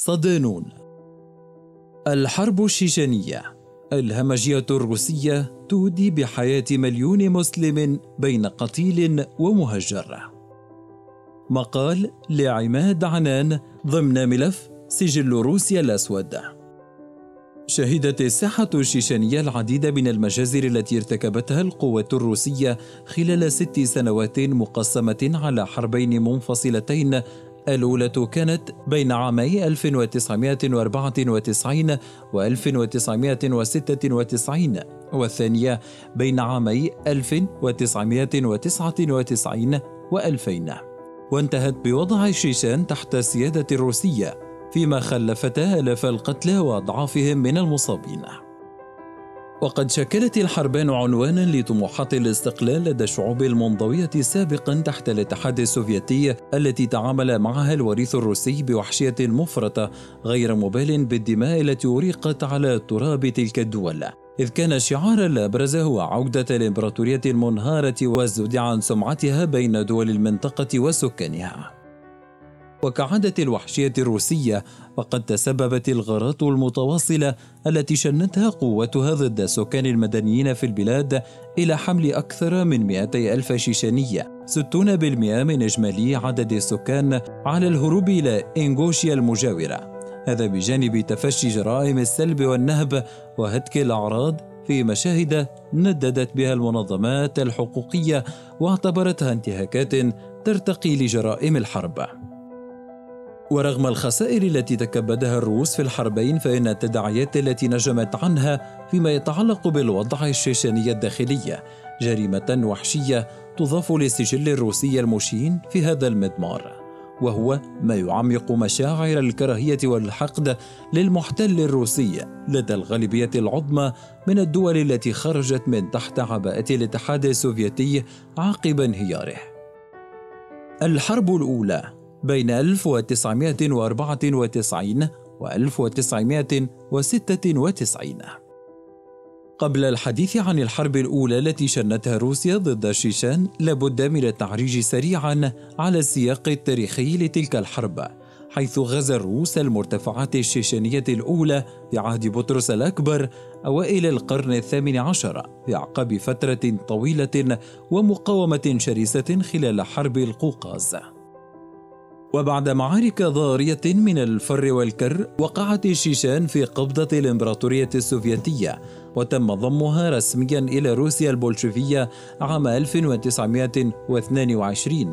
صدانون الحرب الشيشانية الهمجية الروسية تودي بحياة مليون مسلم بين قتيل ومهجر. مقال لعماد عنان ضمن ملف سجل روسيا الأسود. شهدت الساحة الشيشانية العديد من المجازر التي ارتكبتها القوات الروسية خلال ست سنوات مقسمة على حربين منفصلتين الأولى كانت بين عامي 1994 و 1996 والثانية بين عامي 1999 و 2000 وانتهت بوضع الشيشان تحت السيادة الروسية فيما خلفت آلاف القتلى وأضعافهم من المصابين. وقد شكلت الحربان عنوانا لطموحات الاستقلال لدى الشعوب المنضوية سابقا تحت الاتحاد السوفيتي التي تعامل معها الوريث الروسي بوحشية مفرطة غير مبال بالدماء التي أريقت على تراب تلك الدول. إذ كان الشعار الأبرز هو عودة الإمبراطورية المنهارة والزود عن سمعتها بين دول المنطقة وسكانها. وكعادة الوحشية الروسية فقد تسببت الغارات المتواصلة التي شنتها قوتها ضد السكان المدنيين في البلاد إلى حمل أكثر من 200 ألف شيشانية. 60% من إجمالي عدد السكان على الهروب إلى إنغوشيا المجاورة. هذا بجانب تفشي جرائم السلب والنهب وهتك الأعراض في مشاهد نددت بها المنظمات الحقوقية واعتبرتها انتهاكات ترتقي لجرائم الحرب. ورغم الخسائر التي تكبدها الروس في الحربين فإن التداعيات التي نجمت عنها فيما يتعلق بالوضع الشيشاني الداخلي جريمة وحشية تضاف للسجل الروسي المشين في هذا المضمار وهو ما يعمق مشاعر الكراهية والحقد للمحتل الروسي لدى الغالبية العظمى من الدول التي خرجت من تحت عباءة الاتحاد السوفيتي عقب انهياره. الحرب الأولى بين 1994 و 1996 قبل الحديث عن الحرب الأولى التي شنتها روسيا ضد الشيشان لابد من التعريج سريعا على السياق التاريخي لتلك الحرب حيث غزا الروس المرتفعات الشيشانية الأولى في عهد بطرس الأكبر أوائل القرن الثامن عشر في أعقاب فترة طويلة ومقاومة شرسة خلال حرب القوقاز. وبعد معارك ضارية من الفر والكر وقعت الشيشان في قبضة الإمبراطورية السوفيتية وتم ضمها رسميا إلى روسيا البولشفية عام 1922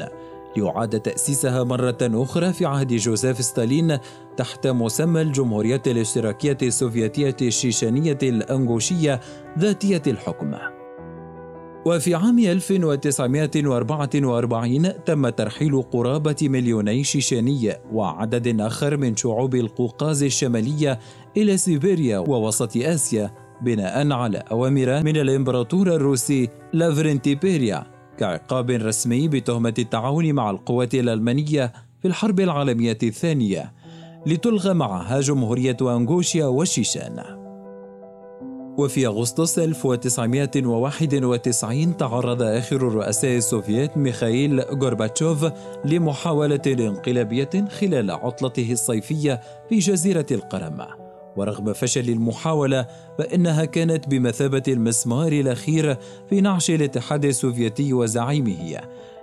ليعاد تأسيسها مرة أخرى في عهد جوزيف ستالين تحت مسمى الجمهورية الاشتراكية السوفيتية الشيشانية الأنغوشية ذاتية الحكم. وفي عام 1944 تم ترحيل قرابة مليوني شيشاني وعدد آخر من شعوب القوقاز الشمالية إلى سيبيريا ووسط آسيا بناء على أوامر من الإمبراطور الروسي لافرنتي بيريا كعقاب رسمي بتهمة التعاون مع القوات الألمانية في الحرب العالمية الثانية لتلغى معها جمهورية أنغوشيا والشيشان. وفي أغسطس 1991 تعرض آخر الرؤساء السوفييت ميخائيل غورباتشوف لمحاولة انقلابية خلال عطلته الصيفية في جزيرة القرم. ورغم فشل المحاولة فإنها كانت بمثابة المسمار الأخير في نعش الاتحاد السوفيتي وزعيمه.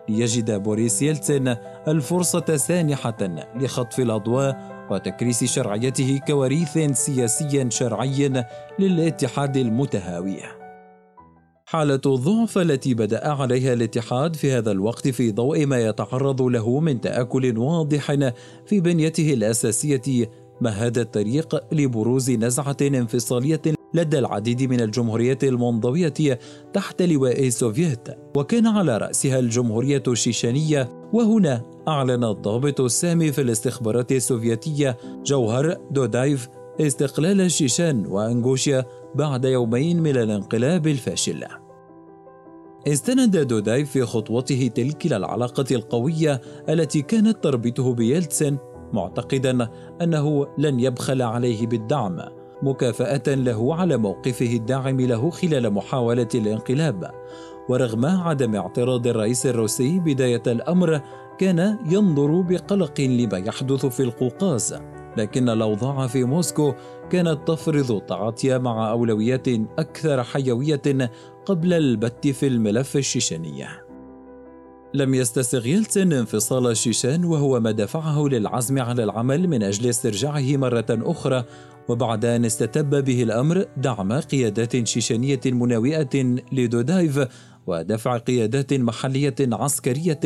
ليجد بوريس يلتسن الفرصة سانحة لخطف الأضواء وتكريس شرعيته كوريث سياسي شرعي للاتحاد المتهاوي. حالة الضعف التي بدا عليها الاتحاد في هذا الوقت في ضوء ما يتعرض له من تآكل واضح في بنيته الأساسية مهد الطريق لبروز نزعة انفصالية لدى العديد من الجمهوريات المنضوية تحت لواء السوفييت وكان على رأسها الجمهورية الشيشانية وهنا أعلن الضابط السامي في الاستخبارات السوفيتية جوهر دودايف استقلال الشيشان وأنغوشيا بعد يومين من الانقلاب الفاشل. استند دودايف في خطوته تلك إلى العلاقة القوية التي كانت تربطه بيلتسن معتقدا أنه لن يبخل عليه بالدعم مكافأة له على موقفه الداعم له خلال محاولة الانقلاب. ورغم عدم اعتراض الرئيس الروسي بداية الأمر كان ينظر بقلق لما يحدث في القوقاز. لكن الأوضاع في موسكو كانت تفرض التعاطي مع أولويات أكثر حيوية قبل البت في الملف الشيشاني. لم يستسغ يلتسن انفصال الشيشان وهو ما دفعه للعزم على العمل من أجل استرجاعه مرة أخرى. وبعد أن استتب به الأمر دعم قيادات شيشانية مناوئة لدودايف ودفع قيادات محلية عسكرية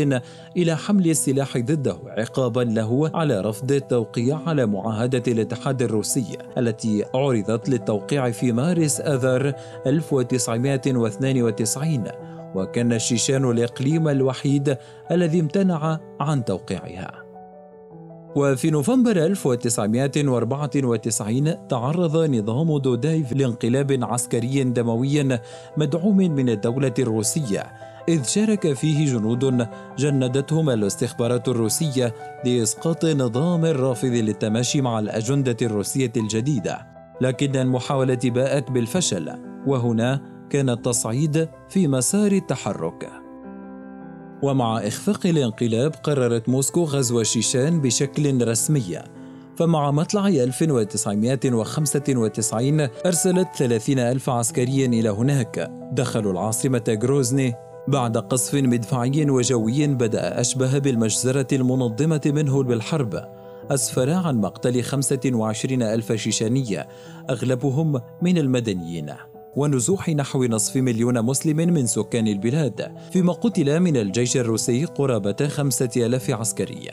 إلى حمل السلاح ضده عقابا له على رفض التوقيع على معاهدة الاتحاد الروسي التي عرضت للتوقيع في مارس آذار 1992 وكان الشيشان الإقليم الوحيد الذي امتنع عن توقيعها. وفي نوفمبر 1994 تعرض نظام دودايف لانقلاب عسكري دموي مدعوم من الدولة الروسية إذ شارك فيه جنود جندتهم الاستخبارات الروسية لإسقاط نظام الرافض للتماشي مع الأجندة الروسية الجديدة. لكن المحاولة باءت بالفشل وهنا كان التصعيد في مسار التحرك. ومع إخفاق الانقلاب قررت موسكو غزو شيشان بشكل رسمي. فمع مطلع 1995 أرسلت 30 ألف عسكري إلى هناك. دخلوا العاصمة غروزني بعد قصف مدفعي وجوي بدأ أشبه بالمجزرة المنظمة منه بالحرب. أسفر عن مقتل 25 ألف شيشانية أغلبهم من المدنيين. ونزوح نحو نصف مليون مسلم من سكان البلاد فيما قتل من الجيش الروسي قرابة خمسة ألاف عسكري.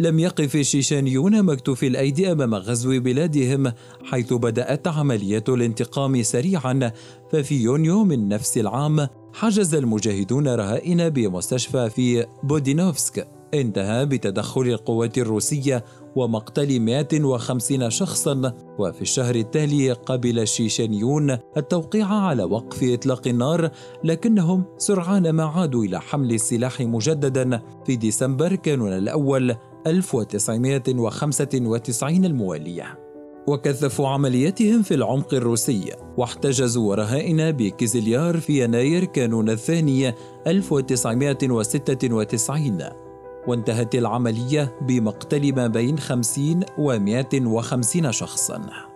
لم يقف الشيشانيون مكتوفي الأيدي أمام غزو بلادهم حيث بدأت عملية الانتقام سريعا ففي يونيو من نفس العام حجز المجاهدون رهائن بمستشفى في بودينوفسك. انتهى بتدخل القوات الروسية ومقتل 150 شخصا وفي الشهر التالي قبل الشيشانيون التوقيع على وقف إطلاق النار لكنهم سرعان ما عادوا إلى حمل السلاح مجددا. في ديسمبر كانون الأول 1995 الموالية. وكثفوا عملياتهم في العمق الروسي واحتجزوا رهائن بكيزليار في يناير كانون الثاني 1996 وانتهت العملية بمقتل ما بين 50 و 150 شخصاً.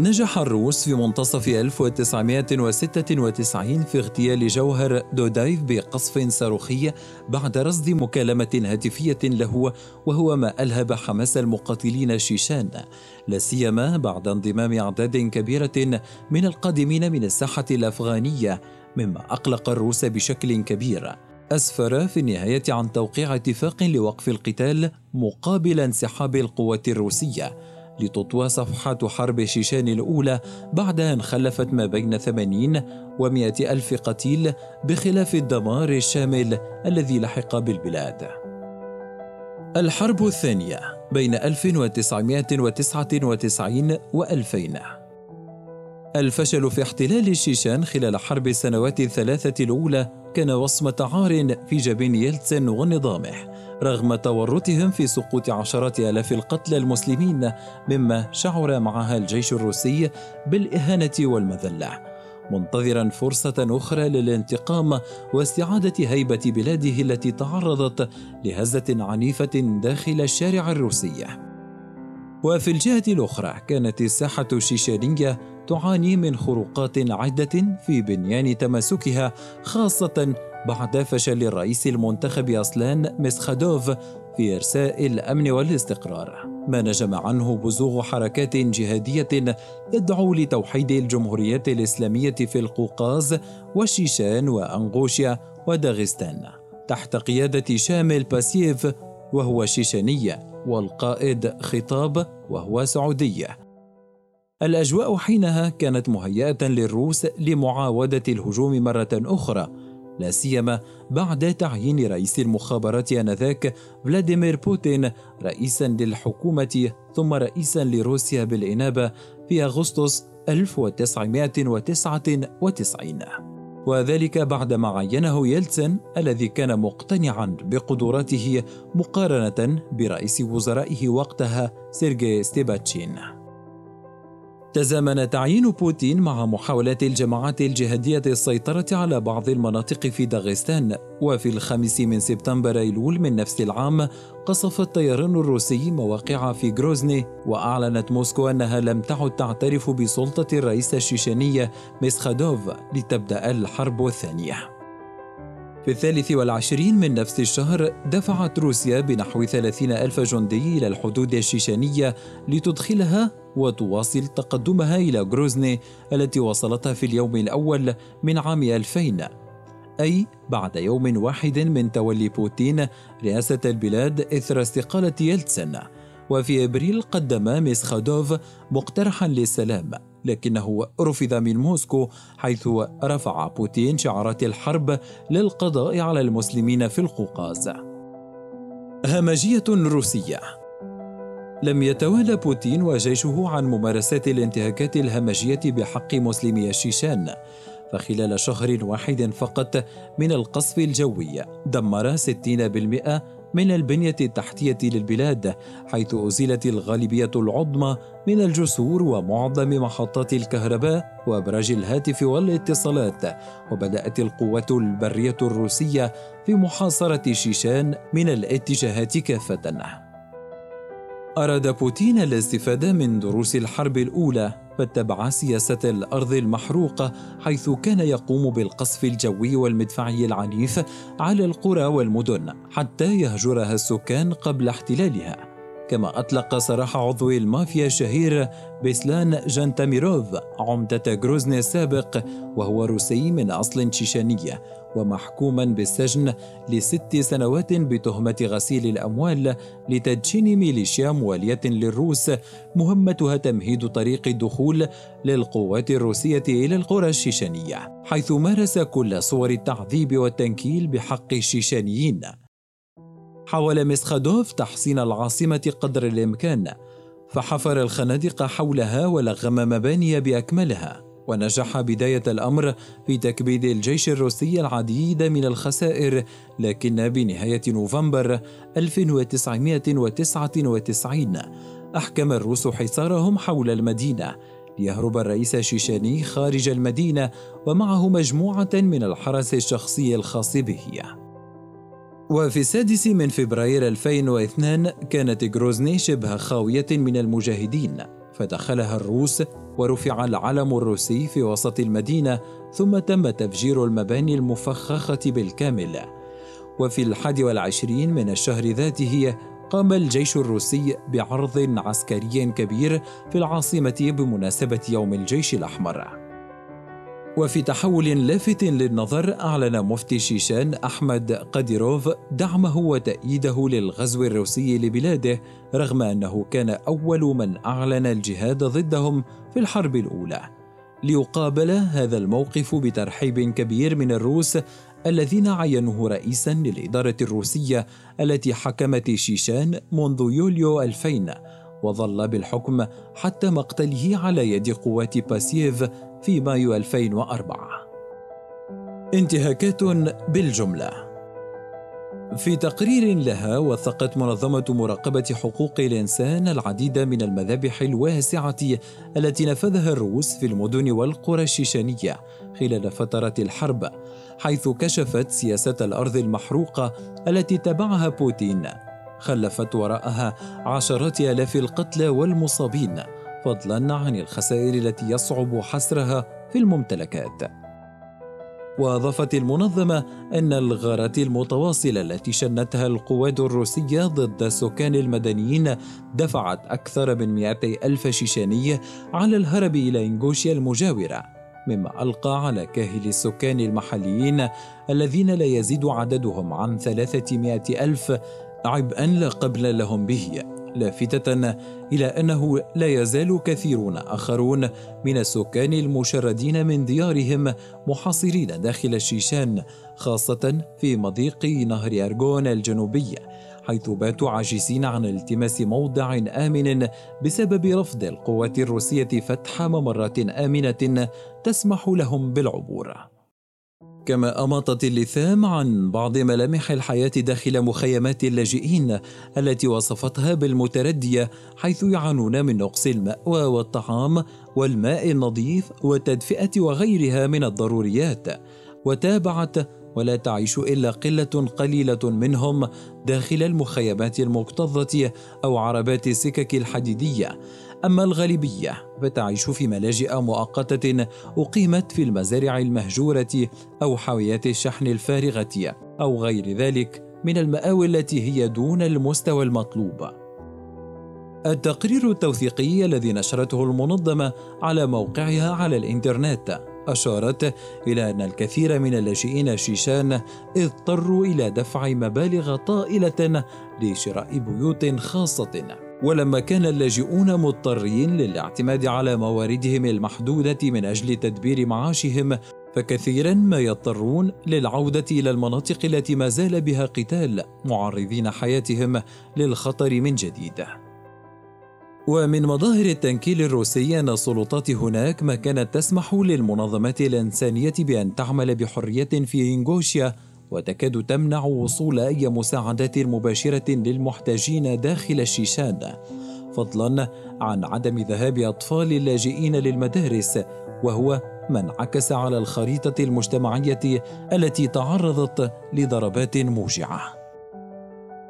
نجح الروس في منتصف 1996 في اغتيال جوهر دودايف بقصف صاروخي بعد رصد مكالمة هاتفية له وهو ما ألهب حماس المقاتلين شيشان لا سيما بعد انضمام أعداد كبيرة من القادمين من الساحة الأفغانية مما أقلق الروس بشكل كبير أسفر في النهاية عن توقيع اتفاق لوقف القتال مقابل انسحاب القوات الروسية لتطوى صفحات حرب شيشان الأولى بعد أن خلفت ما بين 80 و 100 ألف قتيل بخلاف الدمار الشامل الذي لحق بالبلاد. الحرب الثانية بين 1999 و 2000 الفشل في احتلال الشيشان خلال حرب السنوات الثلاثة الأولى كان وصمة عار في جبين يلتسن ونظامه رغم تورطهم في سقوط عشرات آلاف القتلى المسلمين مما شعر معها الجيش الروسي بالإهانة والمذلة منتظرا فرصة أخرى للانتقام واستعادة هيبة بلاده التي تعرضت لهزة عنيفة داخل الشارع الروسي. وفي الجهة الأخرى كانت الساحة الشيشانية تعاني من خروقات عدة في بنيان تماسكها خاصة بعد فشل الرئيس المنتخب أصلان مسخادوف في إرساء الأمن والاستقرار. ما نجم عنه بزوغ حركات جهادية تدعو لتوحيد الجمهوريات الإسلامية في القوقاز والشيشان وأنغوشيا وداغستان تحت قيادة شامل باسييف وهو شيشاني والقائد خطاب وهو سعودي. الأجواء حينها كانت مهيئة للروس لمعاودة الهجوم مرة أخرى لا سيما بعد تعيين رئيس المخابرات آنذاك فلاديمير بوتين رئيسا للحكومة ثم رئيسا لروسيا بالإنابة في أغسطس 1999 وذلك بعدما عينه يلتسن الذي كان مقتنعا بقدراته مقارنة برئيس وزرائه وقتها سيرجي ستيباشين. تزامن تعيين بوتين مع محاولات الجماعات الجهادية السيطرة على بعض المناطق في داغستان. وفي الخامس من سبتمبر أيلول من نفس العام قصف الطيران الروسي مواقع في غروزني وأعلنت موسكو أنها لم تعد تعترف بسلطة الرئيس الشيشاني مسخادوف لتبدأ الحرب الثانية. في الثالث والعشرين من نفس الشهر دفعت روسيا بنحو ثلاثين ألف جندي إلى الحدود الشيشانية لتدخلها وتواصل تقدمها إلى غروزني التي وصلتها في اليوم الأول من عام 2000 أي بعد يوم واحد من تولي بوتين رئاسة البلاد إثر استقالة يلتسن وفي إبريل قدم ميسخادوف مقترحا للسلام لكنه رفض من موسكو حيث رفع بوتين شعارات الحرب للقضاء على المسلمين في القوقاز. همجية روسية لم يتوالى بوتين وجيشه عن ممارسات الانتهاكات الهمجية بحق مسلمي الشيشان فخلال شهر واحد فقط من القصف الجوي دمر 60% من البنية التحتية للبلاد حيث أزيلت الغالبية العظمى من الجسور ومعظم محطات الكهرباء وأبراج الهاتف والاتصالات وبدأت القوات البرية الروسية في محاصرة شيشان من الاتجاهات كافة. أراد بوتين الاستفادة من دروس الحرب الأولى فاتبع سياسة الأرض المحروقة حيث كان يقوم بالقصف الجوي والمدفعي العنيف على القرى والمدن حتى يهجرها السكان قبل احتلالها. كما أطلق سراح عضو المافيا الشهير بيسلان جانتاميروف عمدة غروزني السابق وهو روسي من أصل تشيشانية ومحكوما بالسجن لست سنوات بتهمة غسيل الأموال لتدشين ميليشيا موالية للروس مهمتها تمهيد طريق الدخول للقوات الروسية إلى القرى الشيشانية حيث مارس كل صور التعذيب والتنكيل بحق الشيشانيين. حاول مسخادوف تحصين العاصمة قدر الإمكان فحفر الخنادق حولها ولغم مباني بأكملها ونجح بداية الأمر في تكبيد الجيش الروسي العديد من الخسائر لكن بنهاية نوفمبر 1999 أحكم الروس حصارهم حول المدينة ليهرب الرئيس الشيشاني خارج المدينة ومعه مجموعة من الحرس الشخصي الخاص به. وفي السادس من فبراير 2002 كانت غروزني شبه خاوية من المجاهدين فدخلها الروس ورفع العلم الروسي في وسط المدينة ثم تم تفجير المباني المفخخة بالكامل. وفي الحادي والعشرين من الشهر ذاته قام الجيش الروسي بعرض عسكري كبير في العاصمة بمناسبة يوم الجيش الأحمر. وفي تحول لافت للنظر أعلن مفتي شيشان أحمد قاديروف دعمه وتأييده للغزو الروسي لبلاده رغم أنه كان أول من أعلن الجهاد ضدهم في الحرب الأولى. ليقابل هذا الموقف بترحيب كبير من الروس الذين عينوه رئيسا للإدارة الروسية التي حكمت شيشان منذ يوليو 2000 وظل بالحكم حتى مقتله على يد قوات باسييف في مايو 2004 انتهاكات بالجملة. في تقرير لها وثقت منظمة مراقبة حقوق الإنسان العديد من المذابح الواسعة التي نفذها الروس في المدن والقرى الشيشانية خلال فترة الحرب، حيث كشفت سياسة الأرض المحروقة التي تبعها بوتين، خلفت وراءها عشرات آلاف القتلى والمصابين، فضلا عن الخسائر التي يصعب حصرها في الممتلكات. وأضافت المنظمة أن الغارات المتواصلة التي شنتها القوات الروسية ضد السكان المدنيين دفعت أكثر من 200 ألف شيشاني على الهرب إلى إنغوشيا المجاورة مما ألقى على كاهل السكان المحليين الذين لا يزيد عددهم عن 300 ألف عبئا لا قبل لهم به. لافتة إلى أنه لا يزال كثيرون آخرون من السكان المشردين من ديارهم محاصرين داخل الشيشان خاصة في مضيق نهر أرغون الجنوبي حيث باتوا عاجزين عن التماس موضع آمن بسبب رفض القوات الروسية فتح ممرات آمنة تسمح لهم بالعبور. كما أماطت اللثام عن بعض ملامح الحياة داخل مخيمات اللاجئين التي وصفتها بالمتردية حيث يعانون من نقص المأوى والطعام والماء النظيف والتدفئة وغيرها من الضروريات. وتابعت ولا تعيش إلا قلة قليلة منهم داخل المخيمات المكتظة أو عربات السكك الحديدية. أما الغالبية فتعيش في ملاجئ مؤقتة أقيمت في المزارع المهجورة أو حاويات الشحن الفارغة أو غير ذلك من المآوي التي هي دون المستوى المطلوب. التقرير التوثيقي الذي نشرته المنظمة على موقعها على الإنترنت أشارت إلى أن الكثير من اللاجئين الشيشان اضطروا إلى دفع مبالغ طائلة لشراء بيوت خاصة ولما كان اللاجئون مضطرين للاعتماد على مواردهم المحدودة من أجل تدبير معاشهم فكثيرا ما يضطرون للعودة إلى المناطق التي ما زال بها قتال معرضين حياتهم للخطر من جديد. ومن مظاهر التنكيل الروسي أن السلطات هناك ما كانت تسمح للمنظمات الإنسانية بأن تعمل بحرية في إنغوشيا وتكاد تمنع وصول أي مساعدات مباشرة للمحتاجين داخل الشيشان فضلا عن عدم ذهاب أطفال اللاجئين للمدارس وهو ما انعكس على الخريطة المجتمعية التي تعرضت لضربات موجعة.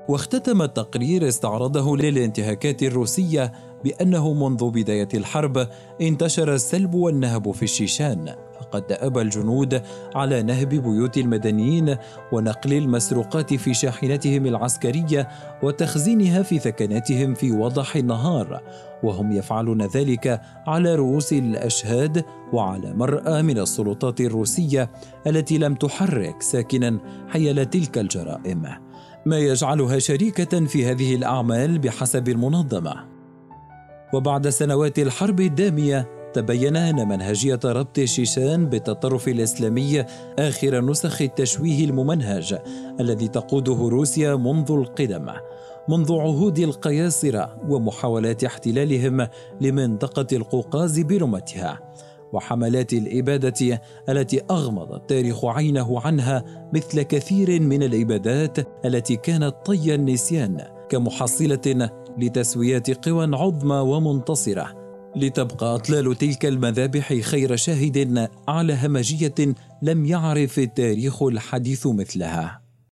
واختتم التقرير استعرضه للانتهاكات الروسية بأنه منذ بداية الحرب انتشر السلب والنهب في الشيشان. فقد أبى الجنود على نهب بيوت المدنيين ونقل المسروقات في شاحنتهم العسكرية وتخزينها في ثكناتهم في وضح النهار وهم يفعلون ذلك على رؤوس الأشهاد وعلى مرأى من السلطات الروسية التي لم تحرك ساكنا حيال تلك الجرائم ما يجعلها شريكة في هذه الأعمال بحسب المنظمة. وبعد سنوات الحرب الدامية تبين أن منهجية ربط الشيشان بالتطرف الإسلامي آخر نسخ التشويه الممنهج الذي تقوده روسيا منذ القدم. منذ عهود القياصرة ومحاولات احتلالهم لمنطقة القوقاز برمتها وحملات الإبادة التي أغمض التاريخ عينه عنها مثل كثير من الابادات التي كانت طي النسيان كمحصلة لتسويات قوى عظمى ومنتصرة. لتبقى أطلال تلك المذابح خير شاهد على همجية لم يعرف التاريخ الحديث مثلها.